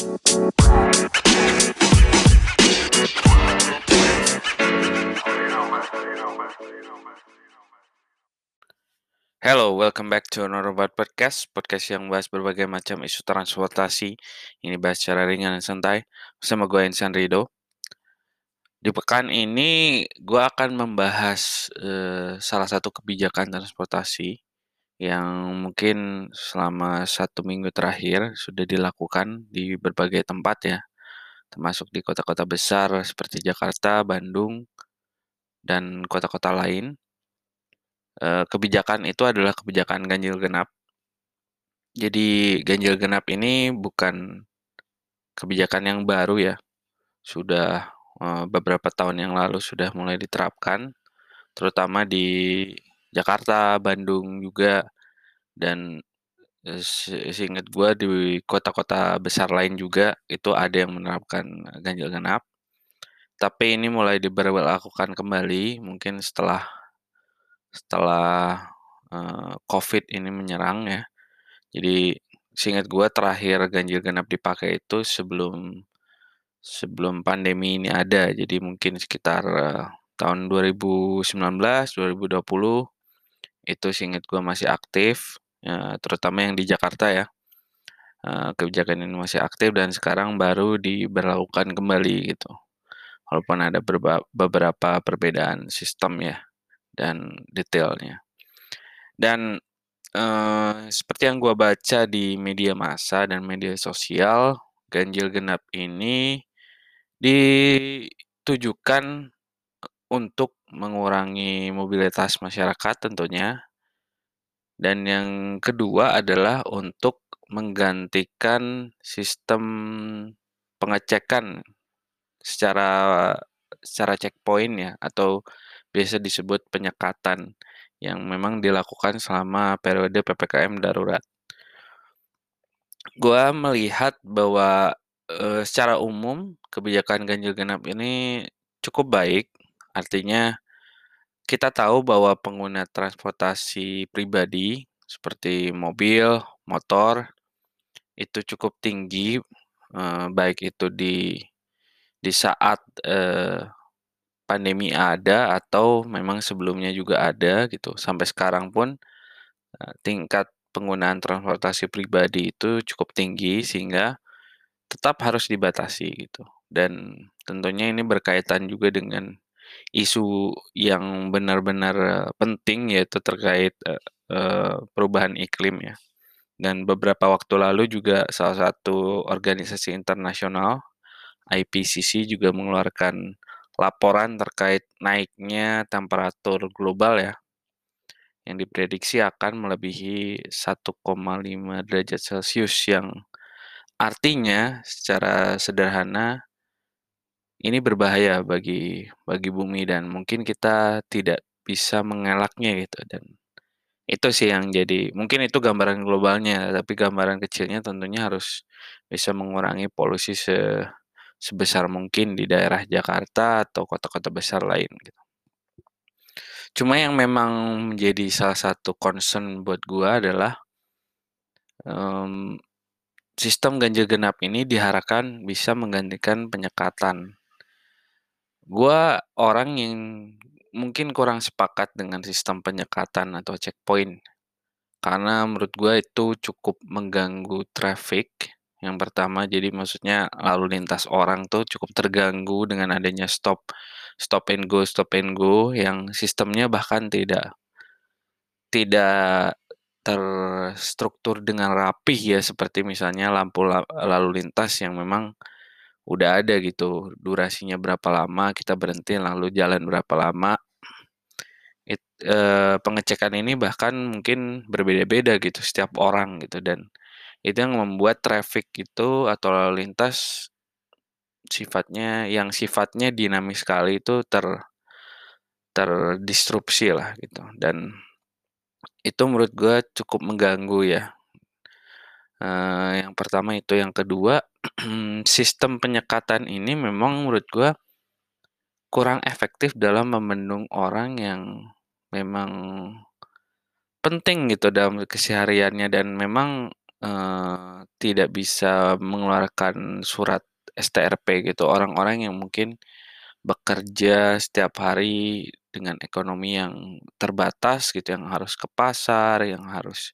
Hello, welcome back to another podcast, podcast yang bahas berbagai macam isu transportasi. Ini bahas secara ringan dan santai bersama gue Insan Rido. Di pekan ini gue akan membahas uh, salah satu kebijakan transportasi yang mungkin selama satu minggu terakhir sudah dilakukan di berbagai tempat ya, termasuk di kota-kota besar seperti Jakarta, Bandung, dan kota-kota lain Eh, kebijakan itu adalah kebijakan ganjil genap. Jadi ganjil genap ini bukan kebijakan yang baru ya. Sudah uh, beberapa tahun yang lalu sudah mulai diterapkan, terutama di Jakarta, Bandung juga, dan seingat gue di kota-kota besar lain juga itu ada yang menerapkan ganjil genap. Tapi ini mulai diberlakukan kembali mungkin setelah setelah uh, COVID ini menyerang ya. Jadi seingat gue terakhir ganjil genap dipakai itu sebelum sebelum pandemi ini ada. Jadi mungkin sekitar uh, tahun 2019, 2020 itu seingat gue masih aktif, ya, terutama yang di Jakarta ya. Uh, kebijakan ini masih aktif dan sekarang baru diberlakukan kembali gitu. Walaupun ada beberapa perbedaan sistem ya dan detailnya. Dan uh, seperti yang gue baca di media massa dan media sosial, ganjil genap ini ditujukan untuk mengurangi mobilitas masyarakat tentunya. Dan yang kedua adalah untuk menggantikan sistem pengecekan secara secara checkpoint ya atau biasa disebut penyekatan yang memang dilakukan selama periode PPKM darurat. Gua melihat bahwa e, secara umum kebijakan ganjil genap ini cukup baik, artinya kita tahu bahwa pengguna transportasi pribadi seperti mobil, motor itu cukup tinggi, e, baik itu di di saat e, pandemi ada atau memang sebelumnya juga ada gitu. Sampai sekarang pun uh, tingkat penggunaan transportasi pribadi itu cukup tinggi sehingga tetap harus dibatasi gitu. Dan tentunya ini berkaitan juga dengan isu yang benar-benar uh, penting yaitu terkait uh, uh, perubahan iklim ya. Dan beberapa waktu lalu juga salah satu organisasi internasional IPCC juga mengeluarkan laporan terkait naiknya temperatur global ya yang diprediksi akan melebihi 1,5 derajat Celcius yang artinya secara sederhana ini berbahaya bagi bagi bumi dan mungkin kita tidak bisa mengelaknya gitu dan itu sih yang jadi mungkin itu gambaran globalnya tapi gambaran kecilnya tentunya harus bisa mengurangi polusi se sebesar mungkin di daerah Jakarta atau kota-kota besar lain gitu. Cuma yang memang menjadi salah satu concern buat gua adalah um, sistem ganjil genap ini diharapkan bisa menggantikan penyekatan. Gua orang yang mungkin kurang sepakat dengan sistem penyekatan atau checkpoint. Karena menurut gue itu cukup mengganggu traffic yang pertama. Jadi maksudnya lalu lintas orang tuh cukup terganggu dengan adanya stop stop and go stop and go yang sistemnya bahkan tidak tidak terstruktur dengan rapih ya. Seperti misalnya lampu lalu lintas yang memang udah ada gitu durasinya berapa lama kita berhenti lalu jalan berapa lama. It, eh, pengecekan ini bahkan mungkin berbeda-beda gitu setiap orang gitu dan itu yang membuat traffic itu atau lalu lintas sifatnya yang sifatnya dinamis sekali itu ter terdisrupsi lah gitu dan itu menurut gue cukup mengganggu ya uh, yang pertama itu. Yang kedua sistem penyekatan ini memang menurut gue kurang efektif dalam membendung orang yang memang penting gitu dalam kesehariannya dan memang uh, tidak bisa mengeluarkan surat STRP gitu, orang-orang yang mungkin bekerja setiap hari dengan ekonomi yang terbatas gitu, yang harus ke pasar, yang harus,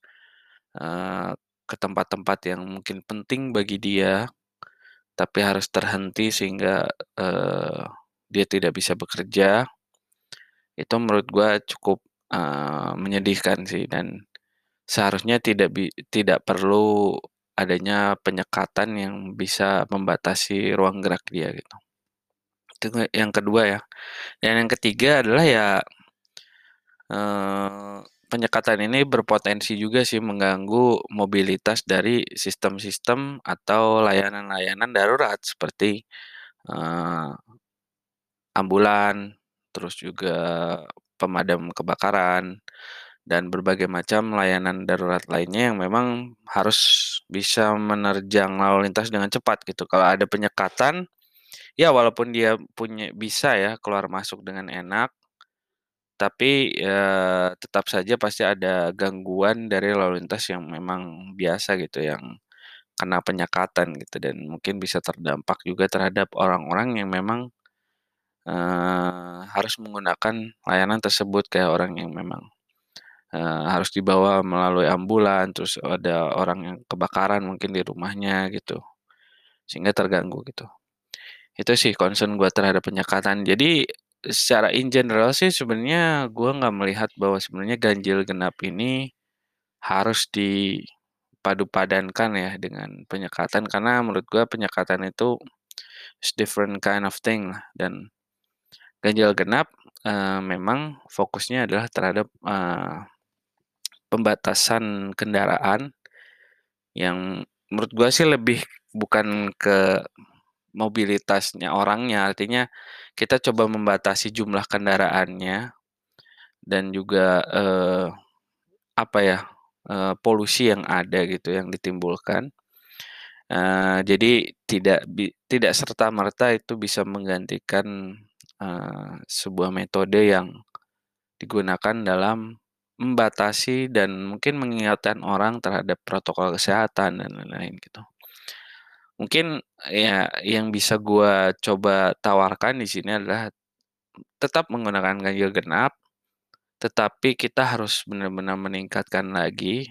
uh, ke tempat-tempat yang mungkin penting bagi dia, tapi harus terhenti sehingga, uh, dia tidak bisa bekerja. Itu menurut gua cukup, uh, menyedihkan sih dan seharusnya tidak tidak perlu adanya penyekatan yang bisa membatasi ruang gerak dia gitu. Itu yang kedua ya. Dan yang ketiga adalah ya uh, penyekatan ini berpotensi juga sih mengganggu mobilitas dari sistem-sistem atau layanan-layanan darurat seperti, uh, ambulan, terus juga pemadam kebakaran, dan berbagai macam layanan darurat lainnya yang memang harus bisa menerjang lalu lintas dengan cepat gitu. Kalau ada penyekatan, ya walaupun dia punya bisa ya keluar masuk dengan enak, tapi ya tetap saja pasti ada gangguan dari lalu lintas yang memang biasa gitu, yang kena penyekatan gitu dan mungkin bisa terdampak juga terhadap orang-orang yang memang, uh, harus menggunakan layanan tersebut, kayak orang yang memang, uh, harus dibawa melalui ambulan, terus ada orang yang kebakaran mungkin di rumahnya gitu, sehingga terganggu gitu. Itu sih concern gua terhadap penyekatan. Jadi secara in general sih sebenarnya gua nggak melihat bahwa sebenarnya ganjil genap ini harus dipadu-padankan ya dengan penyekatan, karena menurut gua penyekatan itu different kind of thing lah. Dan ganjil genap, uh, memang fokusnya adalah terhadap, uh, pembatasan kendaraan yang menurut gua sih lebih bukan ke mobilitasnya orangnya, artinya kita coba membatasi jumlah kendaraannya dan juga, uh, apa ya, uh, polusi yang ada gitu, yang ditimbulkan. Uh, jadi tidak bi tidak serta-merta itu bisa menggantikan, uh, sebuah metode yang digunakan dalam membatasi dan mungkin mengingatkan orang terhadap protokol kesehatan dan lain-lain gitu. Mungkin ya yang bisa gua coba tawarkan di sini adalah tetap menggunakan ganjil genap, tetapi kita harus benar-benar meningkatkan lagi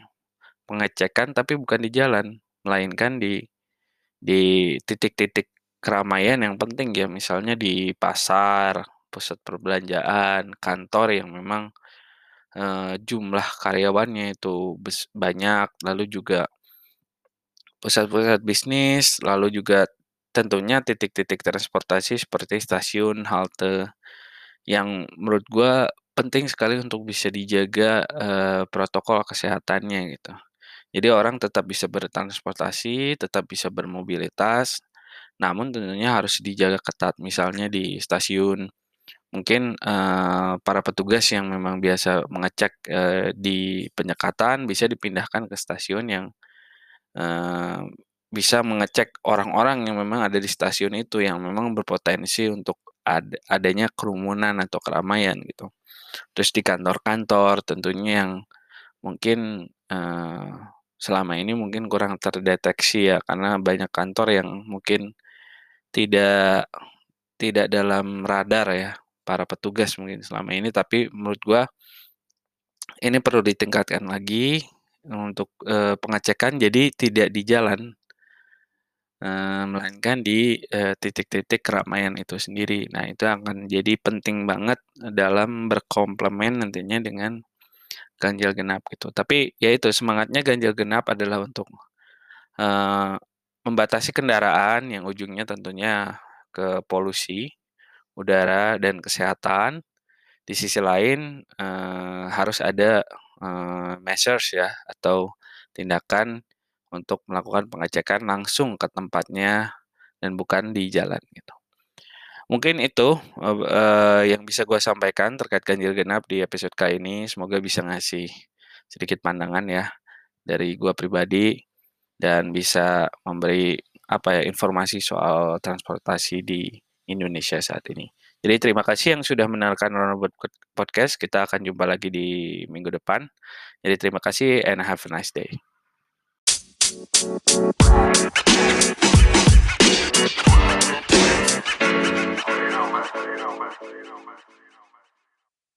pengecekan, tapi bukan di jalan, melainkan di di titik-titik keramaian yang penting ya, misalnya di pasar, pusat perbelanjaan, kantor yang memang, uh, jumlah karyawannya itu banyak, lalu juga pusat-pusat bisnis, lalu juga tentunya titik-titik transportasi seperti stasiun, halte, yang menurut gua penting sekali untuk bisa dijaga, uh, protokol kesehatannya gitu. Jadi orang tetap bisa bertransportasi, tetap bisa bermobilitas, namun tentunya harus dijaga ketat. Misalnya di stasiun, mungkin, uh, para petugas yang memang biasa mengecek, uh, di penyekatan bisa dipindahkan ke stasiun yang, bisa mengecek orang-orang yang memang ada di stasiun itu, yang memang berpotensi untuk ad adanya kerumunan atau keramaian gitu. Terus di kantor-kantor tentunya yang mungkin, uh, selama ini mungkin kurang terdeteksi ya, karena banyak kantor yang mungkin tidak tidak dalam radar ya, para petugas mungkin selama ini, tapi menurut gua ini perlu ditingkatkan lagi untuk, uh, pengecekan jadi tidak di jalan. Uh, melainkan di, uh, titik-titik keramaian itu sendiri. Nah, itu akan jadi penting banget dalam berkomplement nantinya dengan ganjil genap gitu. Tapi ya itu semangatnya ganjil genap adalah untuk, uh, membatasi kendaraan yang ujungnya tentunya ke polusi udara dan kesehatan. Di sisi lain, uh, harus ada, uh, measures ya atau tindakan untuk melakukan pengecekan langsung ke tempatnya dan bukan di jalan gitu. Mungkin itu, uh, yang bisa gua sampaikan terkait ganjil genap di episode kali ini. Semoga bisa ngasih sedikit pandangan ya dari gua pribadi dan bisa memberi apa ya, informasi soal transportasi di Indonesia saat ini. Jadi terima kasih yang sudah mendengarkan Ronald Podcast. Kita akan jumpa lagi di minggu depan. Jadi terima kasih and have a nice day.